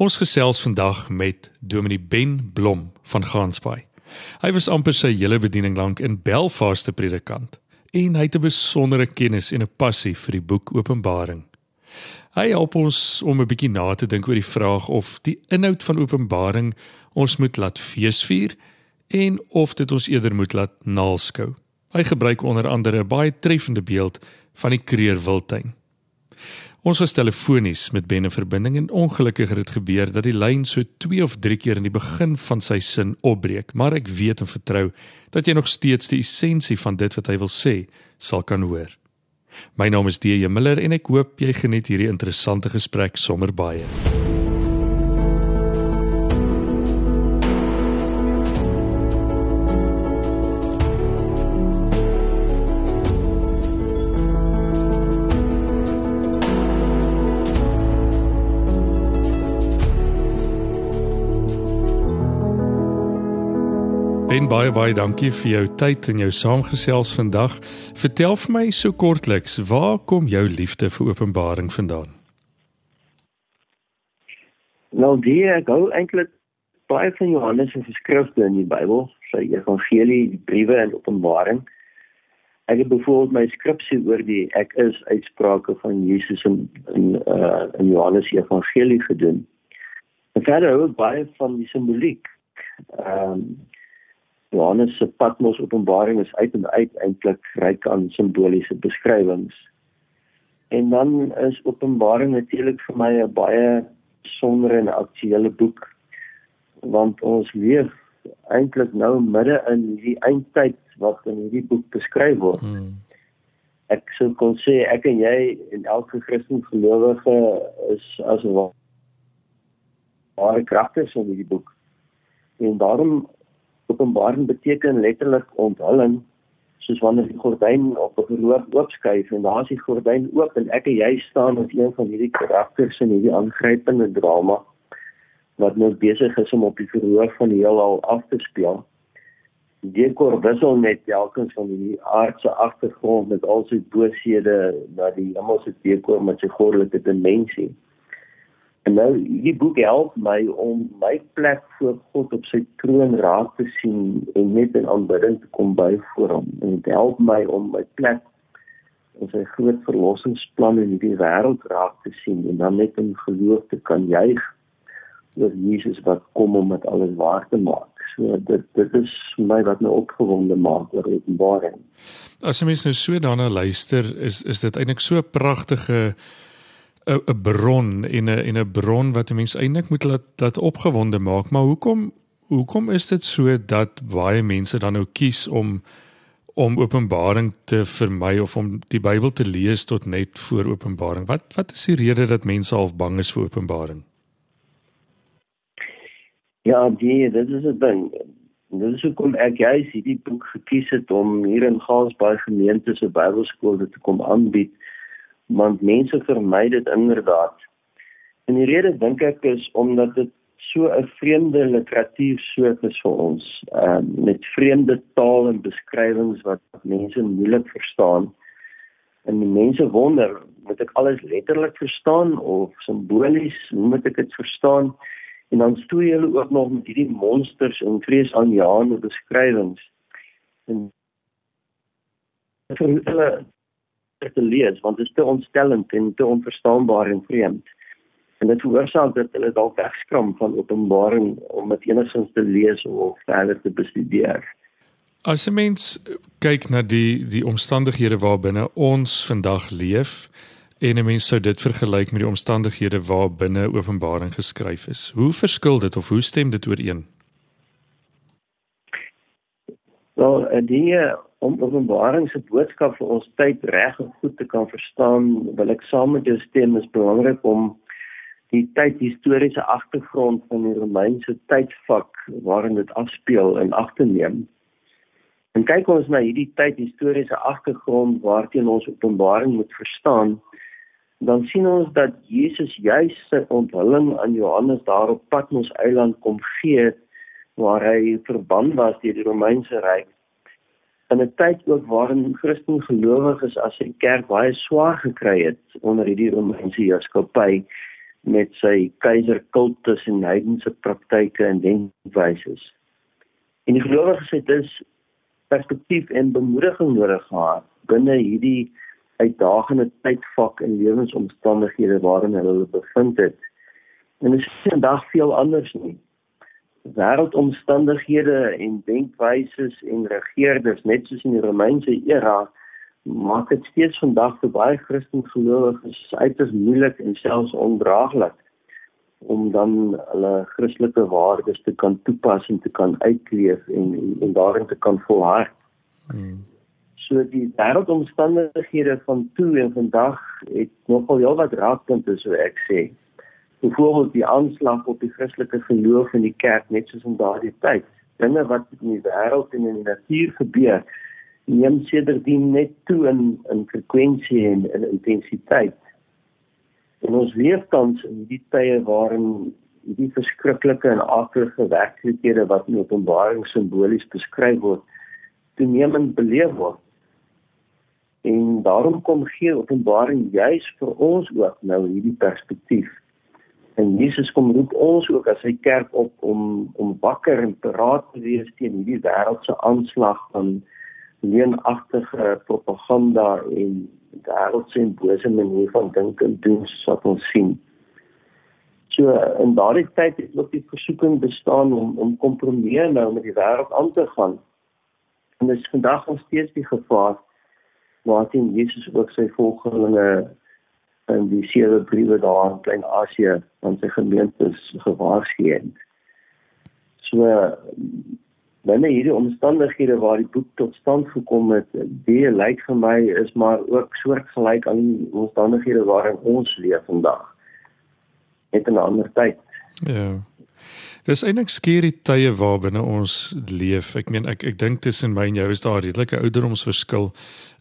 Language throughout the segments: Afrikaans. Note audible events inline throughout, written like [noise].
Ons gesels vandag met Dominee Ben Blom van Gansbaai. Hy was amper sy hele bediening lank in Belfast te predikant en hy het 'n besondere kennis en 'n passie vir die boek Openbaring. Hy help ons om 'n bietjie na te dink oor die vraag of die inhoud van Openbaring ons moet laat feesvier en of dit ons eerder moet laat naalskou. Hy gebruik onder andere 'n baie treffende beeld van die kreer wildtuin. Ons was telefonies met Ben in verbinding en ongelukkig het dit gebeur dat die lyn so 2 of 3 keer in die begin van sy sin opbreek, maar ek weet en vertrou dat jy nog steeds die essensie van dit wat hy wil sê sal kan hoor. My naam is DJ Miller en ek hoop jy geniet hierdie interessante gesprek sommer baie. Ben baie baie dankie vir jou tyd en jou saamgesels vandag. Vertel vir my so kortliks, waar kom jou liefde vir Openbaring vandaan? Nou die ek gou eintlik baie van Johannes se skrifte in die Bybel, sy evangelie, die briewe en Openbaring. Ek het byvoorbeeld my skripsie oor die ek is uitsprake van Jesus in in uh in Johannes se evangelie gedoen. En verder ook baie van die simboliek. Ehm um, Johannes se Patmos Openbaring is uit en uit eintlik ryk aan simboliese beskrywings. En dan is Openbaring natuurlik vir my 'n baie besondere en aktuelle boek want ons leef eintlik nou midde in hierdie eindtyd wat in hierdie boek beskryf word. Hmm. Ek sou kon sê ek en jy en elke Christen gelowige is as 'n ware kragters in hierdie boek. En daarom Openbaring beteken letterlik onthulling soos wanneer die gordyn op 'n verhoor oopskuif en daar is die gordyn oop en ek en jy staan as een van hierdie karakters in hierdie aangrypende drama wat nou besig is om op die verhoor van die heelal af te speel. Die dekor wissel net telkens van die aardse agtergrond met al sy booshede na die hemelse dekor met sy goddelike dimensie. En nou hierdie boek help my om my plek voor God op sy troon raak te sien en net in aanbidding te kom by voor hom. En dit help my om my plek in sy groot verlossingsplan in hierdie wêreld raak te sien en dan net in geloof te kan juig oor Jesus wat kom om dit alles waar te maak. So dit dit is my wat my opgewonde maak oor Openbaring. As jy mens nou so daarna luister, is is dit eintlik so 'n pragtige 'n bron en 'n en 'n bron wat 'n mens eintlik moet laat laat opgewonde maak. Maar hoekom hoekom is dit so dat baie mense dan nou kies om om Openbaring te vermy of om die Bybel te lees tot net voor Openbaring? Wat wat is die rede dat mense half bang is vir Openbaring? Ja, die dit is 'n ding. Dit is hoekom ek juis hierdie boek gekies het om hier in Gansbaai gemeente se Bybelskool te kom aanbied want mense vermy dit inderdaad. En die rede dink ek is omdat dit so 'n vreemde literatuur soort is vir ons, ehm uh, met vreemde taal en beskrywings wat mense moeilik verstaan. En die mense wonder, moet ek alles letterlik verstaan of simbolies, hoe moet ek dit verstaan? En dan stoei hulle ook nog met hierdie monsters en vreesaanjaende beskrywings. En vir hulle te lees want dit is te ontstellend en te onverstaanbaar en vreemd. En dit veroorsaak dat hulle dalk wegskram van Openbaring om dit enigsins te lees of verder te bestudeer. As 'n mens kyk na die die omstandighede waarbinne ons vandag leef en 'n mens sou dit vergelyk met die omstandighede waarbinne Openbaring geskryf is, hoe verskil dit of hoe stem dit ooreen? Wel, die om Openbaring se boodskap vir ons tyd reg en goed te kan verstaan, wil ek saam met jou stem is belangrik om die tyd historiese agtergrond van die Romeinse tydvak waarin dit afspeel in ag te neem. En kyk ons na hierdie tyd historiese agtergrond waarteen ons Openbaring moet verstaan, dan sien ons dat Jesus juis sy onthulling aan Johannes daar op Patmos eiland kom gee waar hy verban was deur die Romeinse ryk in 'n tyd ook waarin Christen gelowiges as 'n kerk baie swaar gekry het onder hierdie Romeinse heerskappy met sy keiserkultus en heidense praktyke en denkwyses. En die gelowiges het dus perspektief en bemoediging nodig gehad binne hierdie uitdagende tydvak en lewensomstandighede waarin hulle bevind het. En dit is vandag veel anders nie. Wêreldomstandighede en denkwyses en regerders net soos in die Romeinse era maak dit steeds vandag vir baie Christen gelowiges uiters moeilik en selfs ondraaglik om dan hulle Christelike waardes te kan toepas en te kan uitleef en en, en daarin te kan volhard. Hmm. So die wêreldomstandighede van toe en vandag het nogal heel wat raakpunte so ek sê. Byvoorbeeld die aanslag op die Christelike geloof in die kerk net soos in daardie tyd. Dinge wat in die wêreld en in die natuur gebeur neem sedertdien net toe in in frekwensie en in intensiteit. En ons leef tans in die tye waarin die verskriklike en aardige werklikhede wat in Openbaring simbolies beskryf word, toenemend beleef word. En daarom kom gee Openbaring juis vir ons ook nou hierdie perspektief. En Jesus kom roep ons ook as sy kerk op om om wakker en paraat te wees teen hierdie wêreldse aanslag van leenagtige propaganda en wêreldse en bose manier van dink en doen wat ons sien. So in daardie tyd het ook die versoeking bestaan om om kompromieë nou met die wêreld aan te gaan. En dis vandag nog steeds die gevaar waarin Jesus ook sy volgelinge in die sewe briewe daar in Klein-Asië aan sy gemeentes gewaarsku het. So binne hierdie omstandighede waar die boek tot stand gekom het, die lyk vir my is maar ook soortgelyk aan die omstandighede waarin ons leef vandag. Net 'n ander tyd. Ja. Dis eintlik skerry tye waarbinne ons leef. Ek meen ek ek dink tussen my en jou is daar 'n redelike ouderdomsverskil.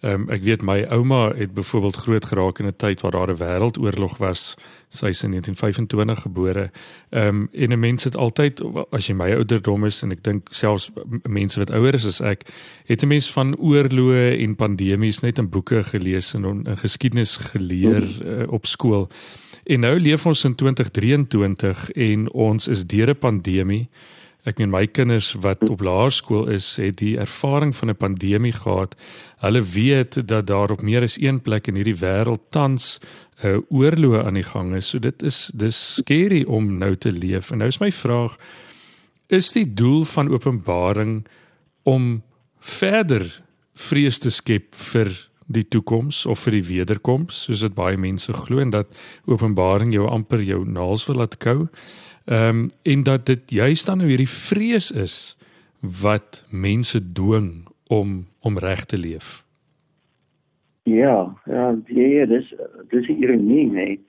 Ehm um, ek weet my ouma het byvoorbeeld groot geraak in 'n tyd waar daar 'n wêreldoorlog was. Sy is in 1925 gebore. Ehm um, en 'n mens het altyd as jy my ouderdom is en ek dink selfs mense wat ouer is as ek, het 'n mens van oorloë en pandemies net in boeke gelees en in geskiedenis geleer uh, op skool. En nou leef ons in 2023 en ons is deur 'n pandemie. Ek meen my kinders wat op laerskool is, het die ervaring van 'n pandemie gehad. Hulle weet dat daar op meer as een plek in hierdie wêreld tans 'n uh, oorlog aan die gang is. So dit is dis skerry om nou te leef. En nou is my vraag: is die doel van Openbaring om verder vrees te skep vir die toekoms of vir die wederkoms soos dit baie mense glo en dat Openbaring jou amper jou naels wil laat kou. Ehm um, en dat dit juist dan nou hierdie vrees is wat mense dwing om om reg te leef. Ja, ja, ja, dis dis ironie, nee.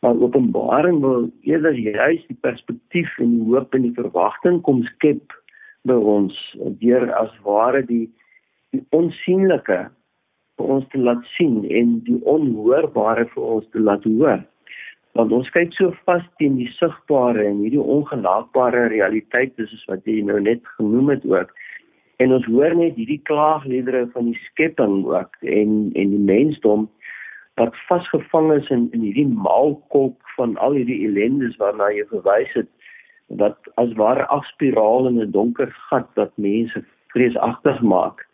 Maar Openbaring wil eerder juist die perspektief en die hoop en die verwagting kom skep by ons deur as ware die die onsigbare vir ons te laat sien en die onhoorbare vir ons te laat hoor. Want ons kyk so vas teen die sigbare en hierdie ongenaakbare realiteit is wat jy nou net genoem het ook. En ons hoor net hierdie klaagliedere van die skepping ook en en die mensdom wat vasgevang is in in hierdie maalkolk van al hierdie ellendes waarna jy verwys het wat as ware afspiraal in 'n donker gat wat mense vreesagtig maak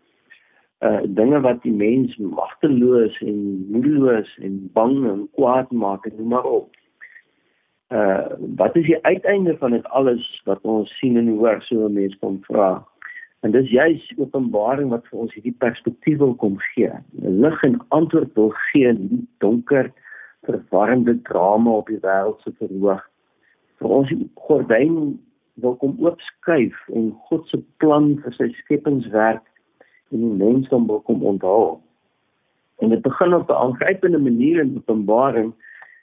uh dinge wat die mens magteloos en moedeloos en bang en kwaad maak en noem maar op. Uh wat is die uiteinde van dit alles wat ons sien en hoor so 'n mens kom vra. En dis juis openbaring wat vir ons hierdie perspektief wil kom gee. Lig en antwoord wil gee in die donker verwarrende drama op die wêreld se verhoog. Vir ons die gordyn wil kom oopskuif en God se plan vir sy skepingswerk en die mensdom wil kom onthou. En dit begin op 'n aangrypende manier in Openbaring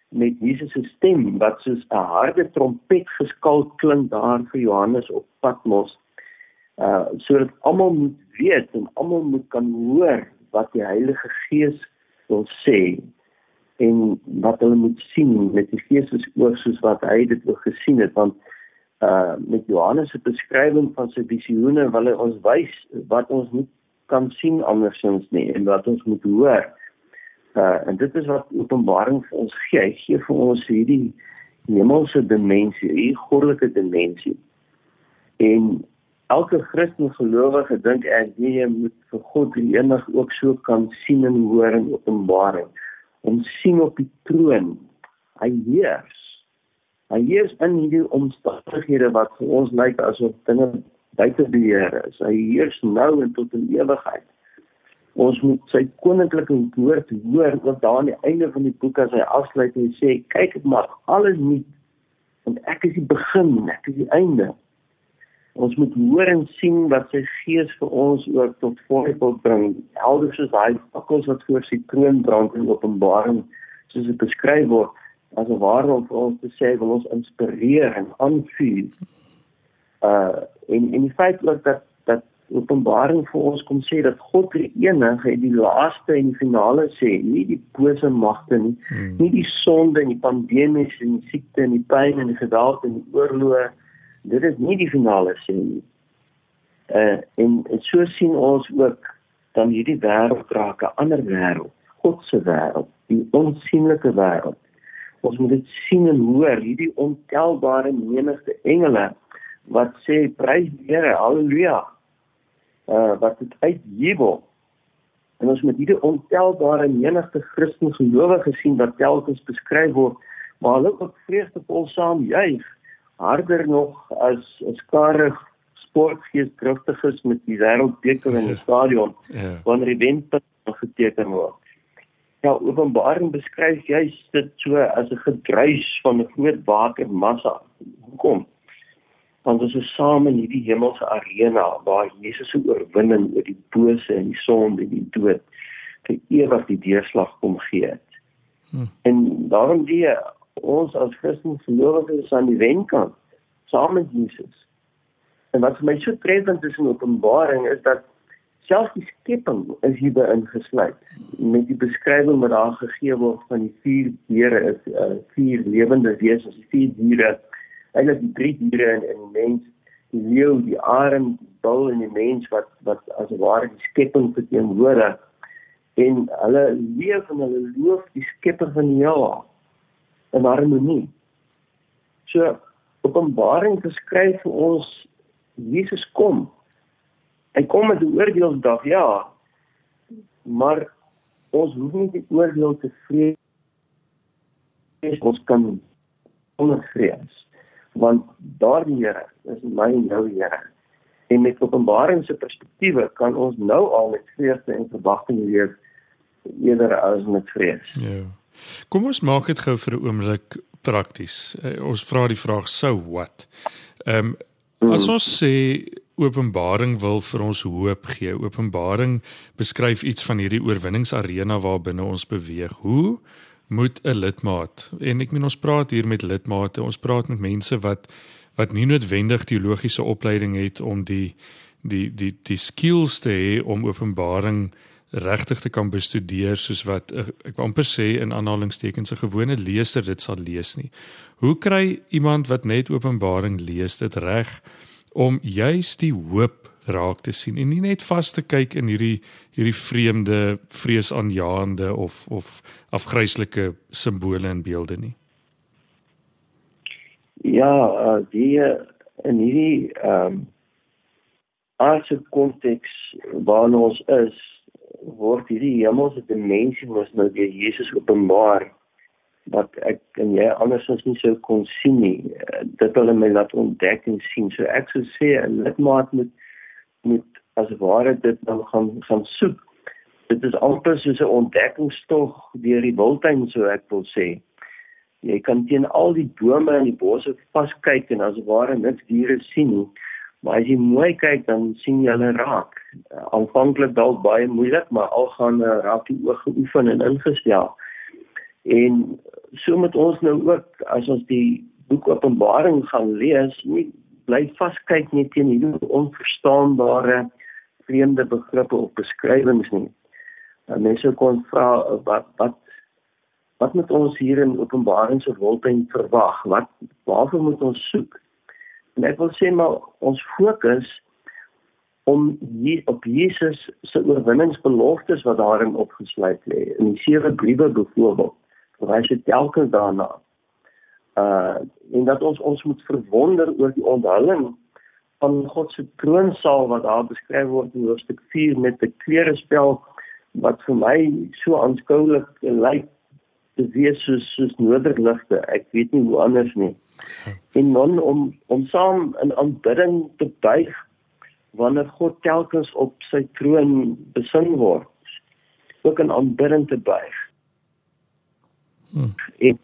met Jesus se stem wat soos 'n harde trompet geskalk klink daar vir Johannes op Patmos. Uh sodat almal moet weet en almal moet kan hoor wat die Heilige Gees wil sê en wat hulle moet sien met die Gees se oë soos wat hy dit wil gesien het want uh met Johannes se beskrywing van sy visioene wil hy ons wys wat ons moet kan sien andersins nie en wat ons moet hoor. Uh en dit is wat Openbaring vir ons gee. Hy gee vir ons hierdie hemelse dimensie, 'n goddelike dimensie. En elke Christen gelowige dink ek jy moet vir God die enig ook so kan sien en hoor in Openbaring. Om sien op die troon. Hy heers. Hy heers in hierdie omstandighede wat vir ons lyk asof dinge buite beheer is. Hy heers nou en tot in ewigheid. Ons moet sy koninklike woord hoor wat daar aan die einde van die boek as hy afsluit en sê kyk ek maak alles nuut want ek is die begin, ek is die einde. Ons moet hoor en sien wat sy gees vir ons ook tot voorbeeld bring. Helder soos hy akkels wat voor sy troon brand in Openbaring soos dit beskryf word as 'n ware om vir ons te sê wil ons inspireer en aanvuur. Uh en en die feit ook dat dat Openbaring vir ons kom sê dat God die enige en die laaste en die finale sê, nie die bose magte nie, hmm. nie die sonde en die pandemies en die siekte en die pyn en die geweld en die oorloë. Dit is nie die finale sê nie. Uh en, en so sien ons ook dan hierdie wêreld raak 'n ander wêreld, God se wêreld, die onsigbare wêreld. Ons moet dit sien en hoor, hierdie ontelbare menigte engele wat sê prys die Here, haleluja uh wat dit uitjubel. En ons met hierdie ontelbare menigte Christen gelowiges sien wat telkens beskryf word, maar hulle ook vreugdevol saam juig, harder nog as 'n skare sportgees driftiges met die wêreldbeker in die stadion ja. wanneer die wenpunt geteken word. Ja, Openbaring beskryf juist dit so as 'n gedruis van 'n groot watermassa. Hoekom? Want ons is saam in hierdie hemelse arena waar Jesus se oorwinning oor die bose en die sonde en die dood vir ewig die deurslag kom gee het. Hmm. En daarom die ons as Christen gelowiges aan die wenkant saam met Jesus. En wat vir my so treffend is in Openbaring is dat selfs die skepping is hierbe ingesluit met die beskrywing wat daar gegee word van die vier diere is uh, vier lewende wesens, die vier diere eintlik die drie diere in in die mens, die leeu, die arend, die bul en die mens wat wat as ware die skepping verteenwoordig en hulle leef en hulle loof die skepper van die heelal in harmonie. So Openbaring beskryf vir ons Jesus kom. Hy kom met 'n oordeelsdag, ja. Maar ons hoef nie die oordeel te vrees ons kan onvrees want daardie Here is my en jou Here. En met Openbaring se perspektiewe kan ons nou al met vreugde en verwagting leef eerder as met vrees. Ja. Kom ons maak dit gou vir 'n oomblik prakties. Uh, ons vra die vraag so what. Ehm um, as ons sê Openbaring wil vir ons hoop gee. Openbaring beskryf iets van hierdie oorwinningsarena waarbinne ons beweeg. Hoe moet 'n lidmaat en ek meen ons praat hier met lidmate, ons praat met mense wat wat nie noodwendig teologiese opleiding het om die die die die skills te hê om openbaring regtig te kan bestudeer soos wat ek wil amper sê in aanhalingstekens 'n gewone leser dit sal lees nie. Hoe kry iemand wat net openbaring lees dit reg om juis die hoop raak te sien en nie net vas te kyk in hierdie hierdie vreemde vreesaanjaende of of afgryslike simbole en beelde nie. Ja, uh, die in hierdie ehm um, aardse konteks waarin ons is, word hierdie hemelse dimensie mos nou deur Jesus openbaar wat ek en jy andersins nie sou kon sien nie. Dit wil my laat ontdek en sien. So ek sou sê 'n lidmaat moet moet as ware dit nou gaan gaan soek. Dit is amper soos 'n ontdekkingstog deur die wildtuin so ek wil sê. Jy kan teen al die bome en die bosse vaskyk en as ware niks diere sien nie. Maar as jy mooi kyk dan sien jy hulle raak. Aanvanklik dalk baie moeilik, maar al gaan raak die oog geoefen en ingestel. En so met ons nou ook as ons die boek Openbaring gaan lees, nie bly vaskyk net teen hierdie onverstaanbare vreemde begrippe of beskrywings nie. Nou mense kon vra wat wat wat moet ons hier in Openbaring se woltuin verwag? Wat waarvoor moet ons soek? En ek wil sê maar ons fokus om hier op Jesus se oorwinningsbeloftes wat daarin opgesluit lê in die sewe briewe byvoorbeeld. Verwys dit telkens daarna Uh en dat ons ons moet verwonder oor die onthulling van God se troonsaal wat daar beskryf word in hoofstuk 4 met 'n kleurespel wat vir my so aanskoulik lyk te wees soos soos noorderligte. Ek weet nie hoe anders nie. En dan om om saam in aanbidding te buig wanneer God telkens op sy troon besing word. Ook in aanbidding te buig. Hmm. Ek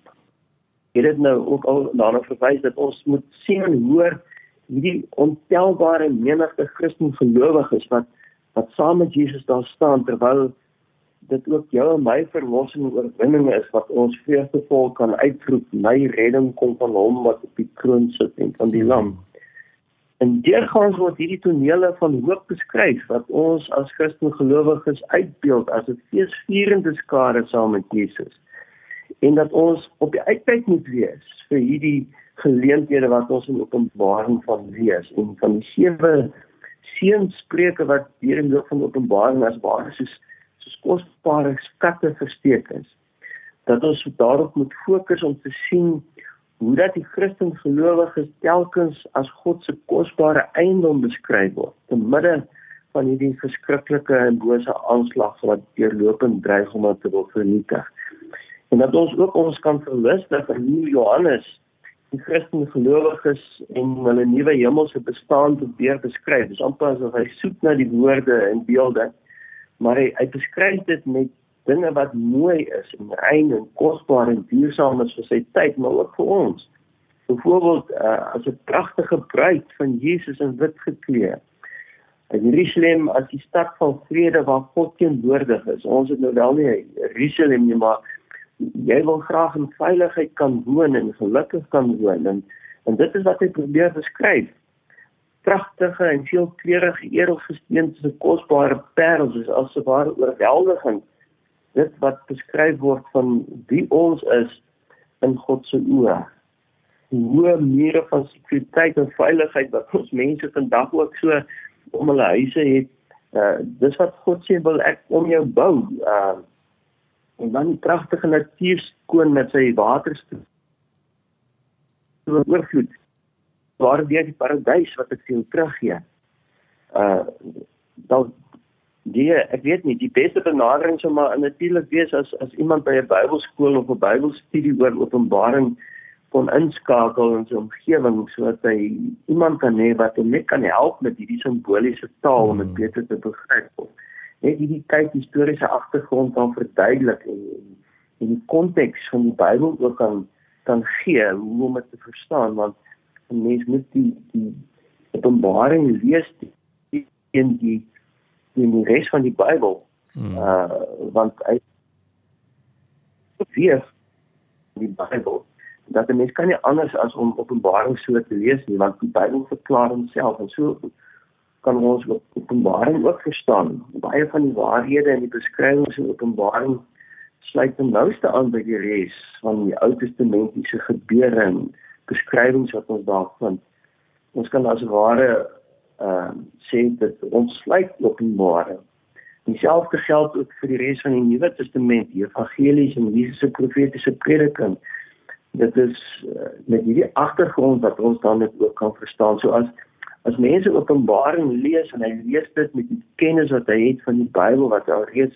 het dit nou ook al daarna verwys dat ons moet sien en hoor hierdie ontelbare menigte Christen gelowiges wat wat saam met Jesus daar staan terwyl dit ook jou en my verlossing en oorwinning is wat ons vreugdevol kan uitroep my redding kom van hom wat op die kroon sit en van die lam. En deurgaans word hierdie tonele van hoop beskryf wat ons as Christen gelowiges uitbeeld as 'n feesvierende skare saam met Jesus. En dat ons op die uitkyk moet wees vir hierdie geleenthede wat ons in Openbaring van lees en van die sewe seënspreuke wat hier in die van Openbaring as ware soos soos kosbare skatte versteek is. Dat ons daarop moet fokus om te sien hoe dat die Christen gelowiges telkens as God se kosbare eiendom beskryf word te midde van hierdie verskriklike en bose aanslag wat deurlopend dreig om te word vernietig. En dat ons ook ons kan verwis dat in Johannes die Christen gelowiges en hulle nuwe hemelse bestaan probeer beskryf. Dis amper asof hy soek na die woorde en beelde maar hy, hy beskryf dit met dinge wat mooi is en rein en kosbaar en duursaam is vir sy tyd maar ook vir ons. Byvoorbeeld uh, as 'n pragtige bruid van Jesus in wit gekleed. In Jerusalem as die stad van vrede waar God teenwoordig is. Ons het nou wel nie Jerusalem nie, maar jy wil graag in veiligheid kan woon en gelukkig kan woon en en dit is wat hy probeer beskryf. Pragtige en veelkleurige edelgesteente se kosbare parels is alsware oorweldigend. Dit wat beskryf word van wie ons is in God se oë. Hoe mure van sekuriteit en veiligheid wat ons mense vandag ook so om hulle huise het. Uh, dis wat God sê wil ek om jou bou. Uh, en dan die pragtige natuur skoon met sy waterstroom oorvloed waar weer die paradys wat ek jou teruggee. Uh dan die ek weet nie die beste benadering sou maar natuurlik wees as as iemand by 'n Bybelskool of 'n Bybelstudie oor Openbaring kon inskakel in sy omgewing sodat hy iemand kan hê wat hom net kan help met hierdie simboliese taal om dit hmm. beter te begryp. Net hierdie tyd historiese agtergrond kan verduidelik en en die konteks van die Bybel ook kan kan gee hoe om dit te verstaan want 'n mens moet die die Openbaring lees in die in die res van die Bybel. Hmm. Uh want hy weer die Bybel dat 'n mens kan nie anders as om Openbaring so te lees nie want die Bybel verklaar homself en so kan ons Openbaring ook verstaan. Baie van die waarhede en die beskrywings in Openbaring sluit ten nouste aan by die res van die Ou Testamentiese gebeure en beskrywings wat ons daar vind. Ons kan as ware ehm uh, sê dat ons sluit openbare. Dieselfde geld ook vir die res van die Nuwe Testament, die evangelies en Jesus se profetiese prediking. Dit is uh, met hierdie agtergrond wat ons dan dit ook kan verstaan. So as as mense Openbaring lees en hy lees dit met die kennis wat hy het van die Bybel wat al reeds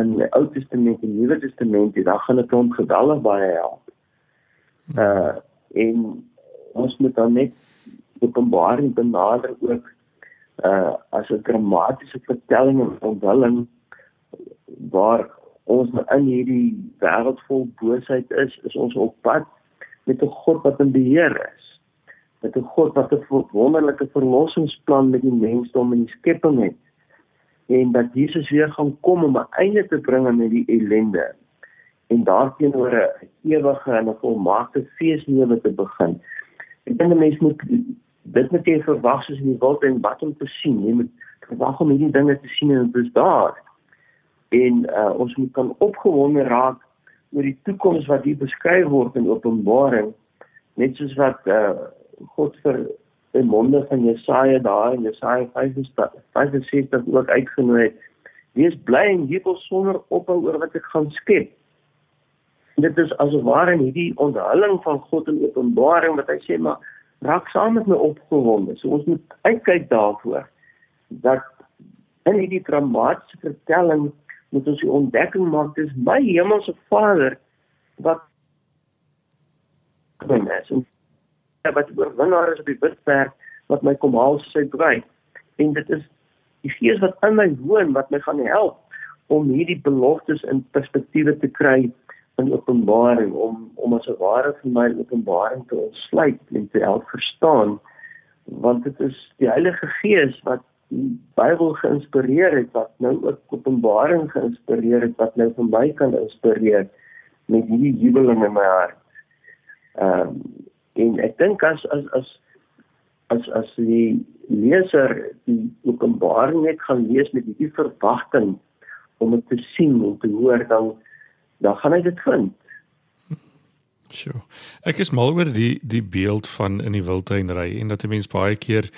in die Ou Testament en Nuwe Testament, dan gaan dit hom geweldig baie help. Uh en ons moet dan net openbaring benader ook uh as 'n dramatiese vertelling en onthulling waar ons in hierdie wêreld vol boosheid is, is ons op pad met 'n God wat in beheer is. Met 'n God wat 'n wonderlike verlossingsplan met die mensdom en die skepping het. En dat Jesus weer gaan kom om 'n einde te bring aan hierdie ellende en daarteenoor 'n ewige en 'n volmaakte feeslewe te begin. Ek dink 'n mens moet dit net nie verwag soos in die wild en wat om te sien. Jy moet verwag om hierdie dinge te sien en dit is daar. En uh, ons moet kan opgewonde raak oor die toekoms wat hier beskryf word in Openbaring, net soos wat uh, God vir die monde van Jesaja daar in Jesaja 65 ook uitgenooi het. Wees bly en jubel sonder ophou oor wat ek gaan skep dit is as ware hierdie onthulling van God in Openbaring wat hy sê maar raak saam met my opgewonde. So ons moet uitkyk daarvoor dat in hierdie dramatiese vertelling moet ons die ontdekking maak dis my hemelse Vader wat kom is en wat oorwinnaar is op die witberg wat my kom haal sy bruid en dit is die gees wat in my woon wat my gaan help om hierdie beloftes in perspektiewe te kry in openbaring om om as 'n ware vir my openbaring te ontsluit en te help verstaan want dit is die Heilige Gees wat die Bybel geïnspireer het wat nou ook openbaring geïnspireer het wat nou vir my kan inspireer met hierdie jubeling in my hart. Ehm um, en ek dink as as as as as die leser die openbaring net gaan lees met hierdie verwagting om dit te sien en te hoor dan dan gaan hy dit vind. Sjoe. Ek is mal oor die die beeld van in die wildtuin ry en dat 'n mens baie keer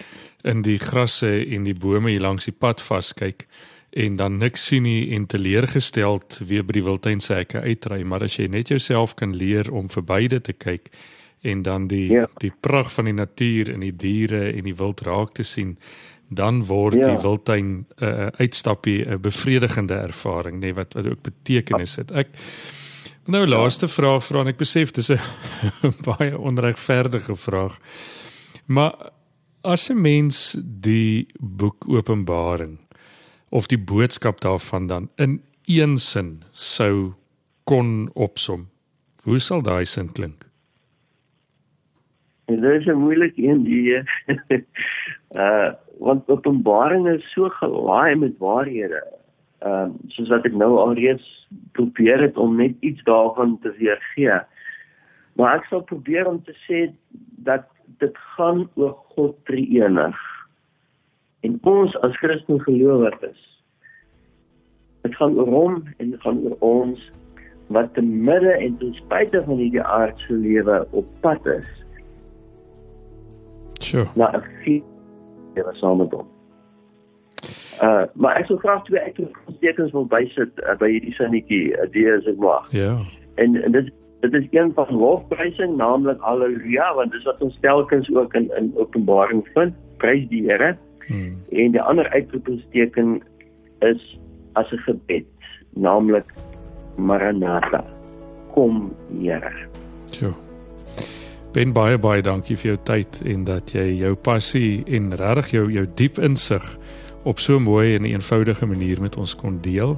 in die grasse en die bome hier langs die pad vaskyk en dan niks sien nie en teleurgesteld weer by die wildtuin se hekke uitry, maar as jy net jouself kan leer om verby dit te kyk en dan die ja. die pragt van die natuur en die diere en die wild raak te sien, dan word ja. die wildtuin 'n uh, eh, uitstappie 'n bevredigende ervaring, nê nee, wat wat ook betekenis het. Ek nou laaste vraag vra en ek besef dis 'n [laughs] baie onregverdige vraag. Maar as 'n mens die boek Openbaring of die boodskap daarvan dan in een sin sou kon opsom, hoe sal daai sin klink? En dit is 'n moeilike een die [laughs] uh want openbaring is so gelaai met waarhede. Ehm uh, soos wat ek nou alreeds probeer het om net iets daarvan te weergee. Maar ek sal probeer om te sê dat dit gaan oor God drie-enig. En ons as Christen gelowiges dit gaan oor hom en dit gaan oor ons wat te midde en ten spyte van hierdie aardse lewe op pad is. Sure. Na 'n saam met hom. Uh maar ek sou graag twee uitroeptekens wil bysit uh, by hierdie sinnetjie, uh, die is ek mag. Ja. Yeah. En en dit dit is een van lofprysing, naamlik haleluja, want dis wat ons telkens ook in in Openbaring vind. Prys die Here. Hmm. En die ander uitroepteken is as 'n gebed, naamlik Maranatha. Kom, Here. Ja. Ben baie baie dankie vir jou tyd en dat jy jou passie en regtig jou jou diep insig op so 'n mooi en eenvoudige manier met ons kon deel.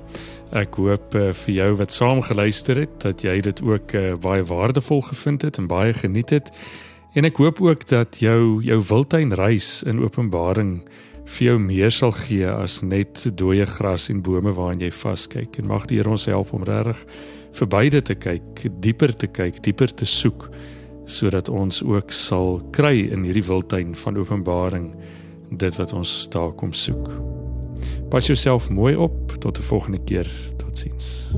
Ek hoop uh, vir jou wat saam geluister het dat jy dit ook uh, baie waardevol gevind het en baie geniet het. En ek hoop ook dat jou jou wildtuin reis in Openbaring vir jou meer sal gee as net dooie gras en bome waaraan jy vaskyk. En mag die Here ons help om regtig verby dit te kyk, dieper te kyk, dieper te soek sodat ons ook sal kry in hierdie wildtuin van Openbaring dit wat ons daar kom soek. Pas jouself mooi op tot 'n volgende keer. Totsiens.